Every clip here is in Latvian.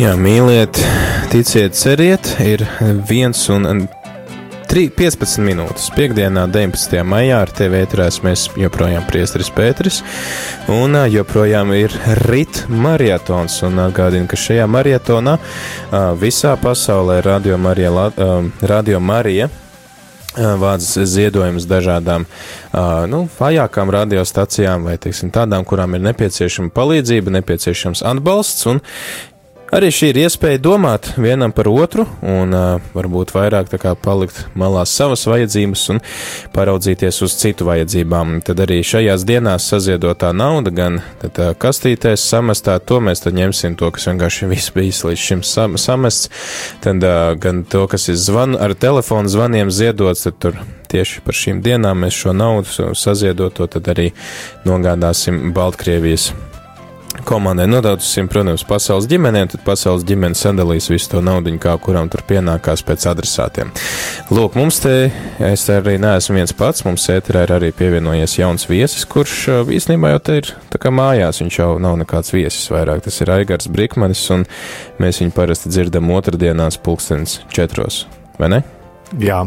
Jā, mīliet, ticiet, ceriet, ir viens un 3, 15 minūtes. Piektdienā, 19. maijā, ar tevi ētrās mēs joprojām priesteris Pēteris, un joprojām ir rit marietons, un atgādinu, ka šajā marietonā visā pasaulē Radio Marija, Radio Marija vāc ziedojumus dažādām nu, vājākām radiostacijām vai teiksim, tādām, kurām ir nepieciešama palīdzība, nepieciešams atbalsts. Un Arī šī ir iespēja domāt vienam par otru un uh, varbūt vairāk kā, palikt malā savas vajadzības un paraudzīties uz citu vajadzībām. Tad arī šajās dienās saziedotā nauda gan tad, uh, kastītēs samestā, to mēs tad ņemsim to, kas vienkārši viss bijis līdz šim sam samests, tad uh, gan to, kas ir zvan, ar telefonu zvaniem ziedots, tad tur tieši par šīm dienām mēs šo naudu saziedoto tad arī nogādāsim Baltkrievijas komandai nodausim, protams, pasaules ģimenēm, tad pasaules ģimene sadalīs visu to naudu, kā kuram tur pienākās pēc adresātiem. Lūk, mums te, es arī neesmu viens pats, mums ēterā ir arī pievienojies jauns viesis, kurš īstenībā jau te ir tā kā mājās, viņš jau nav nekāds viesis vairāk, tas ir Aigars Brikmanis, un mēs viņu parasti dzirdam otrdienās pulkstens četros, vai ne? Jā.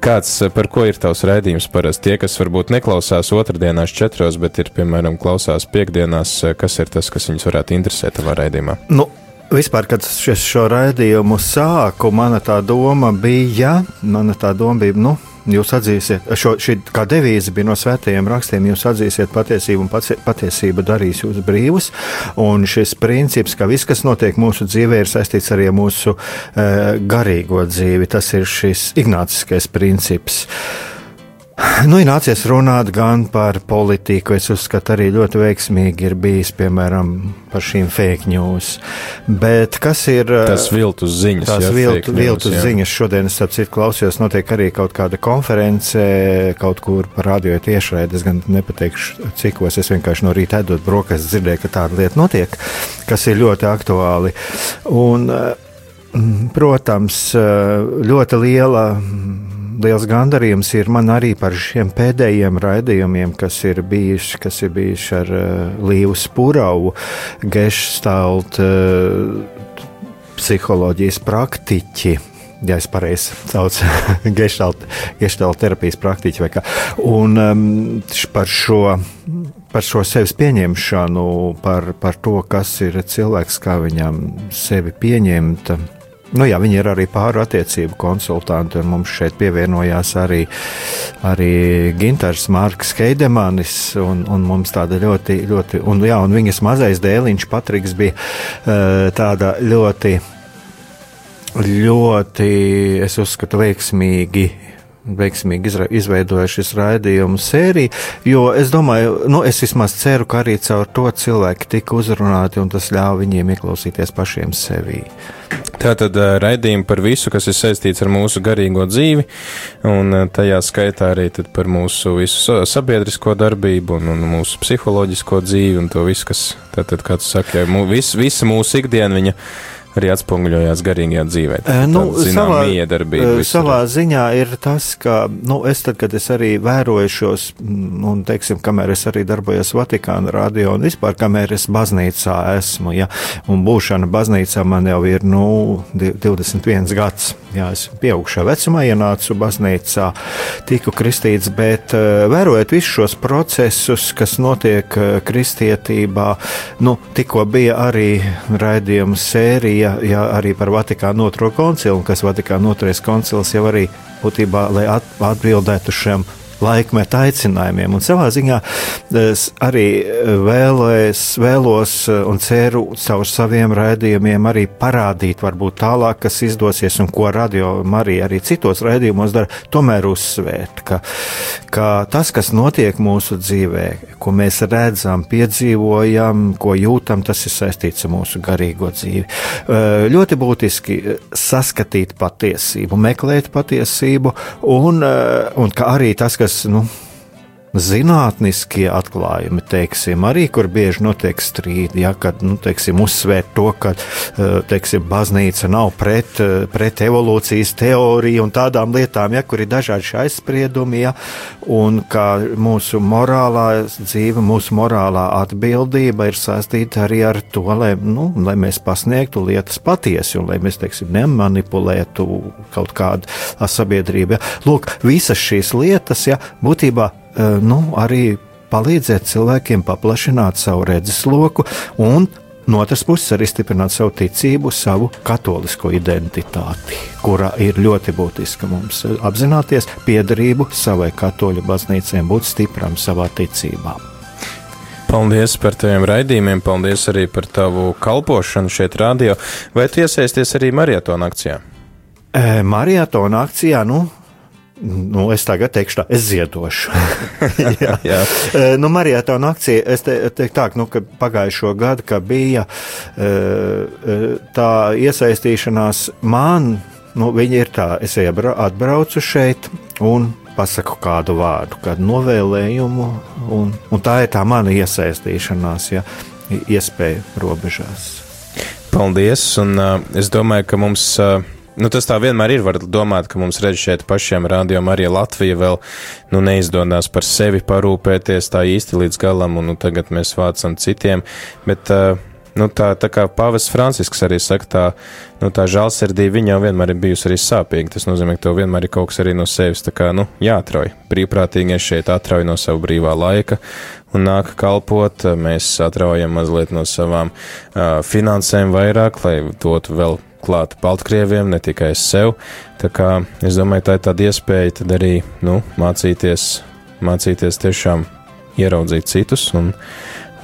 Kāds, eh, par ko ir tavs raidījums parasti? Tie, kas varbūt neklausās otrdienās četros, bet ir, piemēram, klausās piekdienās, eh, kas ir tas, kas viņus varētu interesēt tavā raidījumā? Nu. Vispār, kad es šo raidījumu sāku, mana tā doma bija, mana tā doma bija, nu, Jūs atzīsiet, šo, šī kā devīze bija no svētajiem rakstiem, jūs atzīsiet patiesību, un patiesība darīs jūs brīvus. Un šis princips, ka viss, kas notiek mūsu dzīvē, ir saistīts arī ar mūsu e, garīgo dzīvi, tas ir šis ignāciskais princips. Nu, ir nācies runāt gan par politiku. Es uzskatu, arī ļoti veiksmīgi ir bijis, piemēram, par šīm fake news. Bet kas ir tas viltus ziņas? Tās jā, viltu, news, viltus jā. ziņas. Šodien es citu klausījos, notiek arī kaut kāda konference kaut kur par radio tiešraidi. Es gan nepateikšu, cikos es vienkārši no rīta ēdot brokastis dzirdēju, ka tāda lieta notiek, kas ir ļoti aktuāli. Un, protams, ļoti liela liels gandarījums ir man arī par šiem pēdējiem raidījumiem, kas ir bijuši, kas ir bijuši ar uh, Līvu Spuravu, Gešstalt, uh, psiholoģijas praktiķi. Ja es pareizi saucu geštāla terapijas praktiķi vai kā. Un um, par šo par šo sevis pieņemšanu, par, par to, kas ir cilvēks, kā viņam sevi pieņemt, Nu, jā, viņi ir arī pāru attiecību konsultanti, un mums šeit pievienojās arī, arī Ginters Marks Heidemanis, un, un mums tāda ļoti, ļoti, un, jā, un viņas mazais dēliņš Patriks bija uh, tāda ļoti, ļoti, es uzskatu, veiksmīgi veiksmīgi izveidoja šis raidījumu sēriju, jo es domāju, nu, es vismaz ceru, ka arī caur to cilvēki tika uzrunāti un tas ļāva viņiem ieklausīties pašiem sevī. Tātad raidījumi par visu, kas ir saistīts ar mūsu garīgo dzīvi, un tajā skaitā arī par mūsu visu sabiedrisko darbību un, un mūsu psiholoģisko dzīvi un to visu, kas, tātad, kā tu saki, vis, visa mūsu ikdiena viņa arī atspoguļojās garīgajā dzīvē. Tā, nu, savā, savā ziņā ir tas, ka nu, es tad, kad es arī vēroju šos, mm, un teiksim, kamēr es arī darbojos Vatikāna radio un vispār, kamēr es baznīcā esmu, ja, un būšana baznīcā man jau ir, nu, 21 gads. Jā, es pieaugšā vecumā ienācu baznīcā, tiku kristīts, bet vērojot visus šos procesus, kas notiek kristietībā, nu, tikko bija arī raidījuma sērija ja, ja arī par Vatikānu otro koncilu, kas Vatikāna otrais koncils jau arī būtībā, lai atbildētu šiem laikmeta aicinājumiem. Un savā ziņā es arī vēlēs, vēlos un ceru caur saviem raidījumiem arī parādīt, varbūt tālāk, kas izdosies un ko radio Marija arī citos raidījumos dara, tomēr uzsvērt, ka, ka tas, kas notiek mūsu dzīvē, ko mēs redzam, piedzīvojam, ko jūtam, tas ir saistīts ar mūsu garīgo dzīvi. Ļoti būtiski saskatīt patiesību, meklēt patiesību un, un ka arī tas, kas kas nu, zinātniskie atklājumi, teiksim, arī kur bieži notiek strīdi, ja, kad, nu, teiksim, uzsvērt to, ka, eh, teiksim, baznīca nav pret, eh, pret evolūcijas teoriju un tādām lietām, ja, kur ir dažādi aizspriedumi, ja, un ka mūsu morālā dzīve, mūsu morālā atbildība ir saistīta arī ar to, lai, nu, lai mēs pasniegtu lietas patiesi un lai mēs, teiksim, nemanipulētu kaut kādu sabiedrību. Ja. Lūk, visas šīs lietas, ja, būtībā nu, arī palīdzēt cilvēkiem paplašināt savu redzesloku un no otras puses arī stiprināt savu ticību, savu katolisko identitāti, kura ir ļoti būtiska mums apzināties piedarību savai katoļu baznīcai, būt stipram savā ticībā. Paldies par taviem raidījumiem, paldies arī par tavu kalpošanu šeit, radio. Vai tu iesaisties arī maratona akcijā? E, maratona akcijā, nu, Nu, es tagad teikšu, tā, es ziedošu. jā, jā. nu, Marijātona akcija, es te, teiktu tā, nu, ka pagājušo gadu, ka bija tā iesaistīšanās man, nu, viņi ir tā, es atbraucu šeit un pasaku kādu vārdu, kādu novēlējumu, un, un tā ir tā mana iesaistīšanās, ja, iespēja robežās. Paldies, un uh, es domāju, ka mums. Uh, Nu, tas tā vienmēr ir. Var domāt, ka mums redz šeit pašiem rādījumam arī Latvija vēl nu, neizdodas par sevi parūpēties tā īsti līdz galam, un nu, tagad mēs vācam citiem. Bet, uh, nu, tā, tā kā Pāvests Francisks arī saka, tā, nu, tā žēlsirdība viņa jau vienmēr ir bijusi arī sāpīga. Tas nozīmē, ka tev vienmēr ir kaut kas arī no sevis kā, nu, jāatrauj. Brīvprātīgie šeit atrauj no sava brīvā laika un nāk kalpot. Mēs atraujam mazliet no savām uh, finansēm vairāk, lai dotu vēl klāt Baltkrieviem, ne tikai sev. Tā kā es domāju, tā ir tāda iespēja tad arī nu, mācīties, mācīties tiešām ieraudzīt citus un,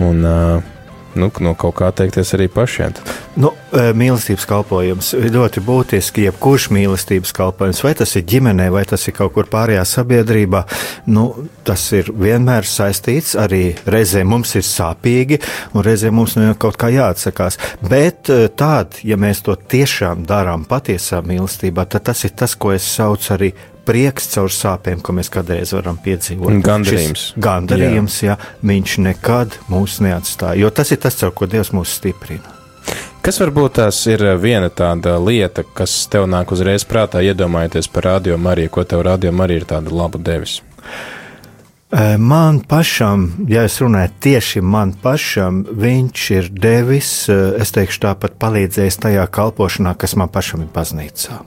un uh, nu, no kaut kā atteikties arī pašiem. Nu, e, mīlestības kalpojums ir ļoti būtiski. Jebkurš mīlestības kalpojums, vai tas ir ģimenē, vai tas ir kaut kur pārējā sabiedrībā, nu, tas ir vienmēr saistīts arī reizē mums ir sāpīgi, un reizē mums nu, kaut kā jāatsakās. Bet e, tād, ja mēs to tiešām darām patiesā mīlestībā, tad tas ir tas, ko es saucu arī prieks caur sāpēm, ko mēs kādreiz varam piedzīvot. Gandarījums. Šis gandarījums, jā. jā, viņš nekad mūs neatstāja, jo tas ir tas, caur ko Dievs mūs stiprina. Kas varbūt tās ir viena tāda lieta, kas tev nāk uzreiz prātā, iedomājoties par radio Mariju, ko tev radio Marija ir tāda laba devis? Man pašam, ja es runāju tieši man pašam, viņš ir devis, es teikšu tāpat palīdzējis tajā kalpošanā, kas man pašam ir baznīcā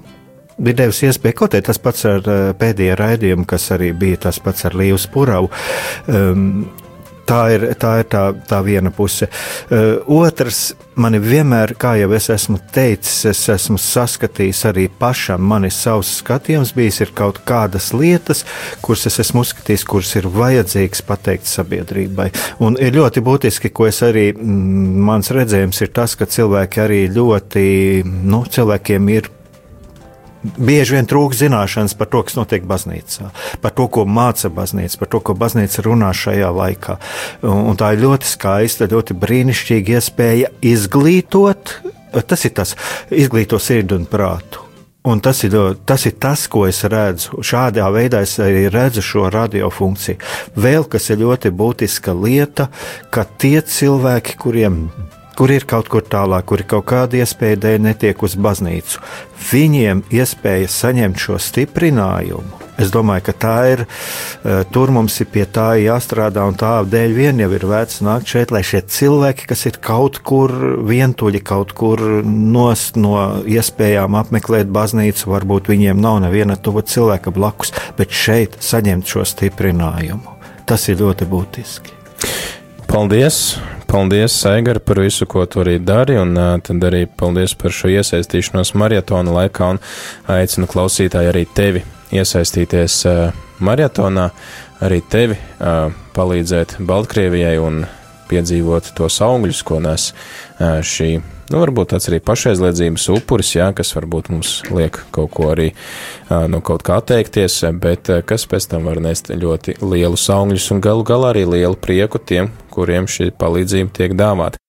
bija devis iespēju, arī tas pats ar uh, pēdējo raidījumu, kas arī bija tas pats ar Līvu Spuravu. Um, Tā ir, tā ir tā, tā viena puse. Uh, otrs, man vienmēr, kā jau es esmu teicis, es esmu saskatījis arī pašam, man ir savs skatījums, bijis ir kaut kādas lietas, kuras es esmu uzskatījis, kuras ir vajadzīgas pateikt sabiedrībai. Un ir ļoti būtiski, ko es arī, mm, mans redzējums ir tas, ka cilvēki arī ļoti, nu, cilvēkiem ir bieži vien trūkst zināšanas par to, kas notiek baznīcā, par to, ko māca baznīca, par to, ko baznīca runā šajā laikā. Un, un tā ir ļoti skaista, ļoti brīnišķīga iespēja izglītot, tas ir tas, izglītot sirdi un prātu. Un tas ir, tas ir tas, ko es redzu. Šādā veidā es arī redzu šo radiofunkciju. Vēl kas ir ļoti būtiska lieta, ka tie cilvēki, kuriem kur ir kaut kur tālāk, kur ir kaut kāda iespēja dēļ netiek uz baznīcu. Viņiem iespēja saņemt šo stiprinājumu. Es domāju, ka tā ir. Eh, tur mums ir pie tā jāstrādā, un tā dēļ vien jau ir vērts nākt šeit, lai šie cilvēki, kas ir kaut kur vientuļi, kaut kur nost no iespējām apmeklēt baznīcu, varbūt viņiem nav neviena tuva cilvēka blakus, bet šeit saņemt šo stiprinājumu. Tas ir ļoti būtiski. Paldies! Paldies, Aigar, par visu, ko tu arī dari, un tad arī paldies par šo iesaistīšanos maratona laikā, un aicinu klausītāju arī tevi iesaistīties maratonā, arī tevi palīdzēt Baltkrievijai un piedzīvot tos augļus, ko nes šī nu, varbūt tāds arī pašaizliedzības upuris, jā, kas varbūt mums liek kaut ko arī no nu, kaut kā atteikties, bet kas pēc tam var nest ļoti lielus augļus un galu galā arī lielu prieku tiem, kuriem šī palīdzība tiek dāvāta.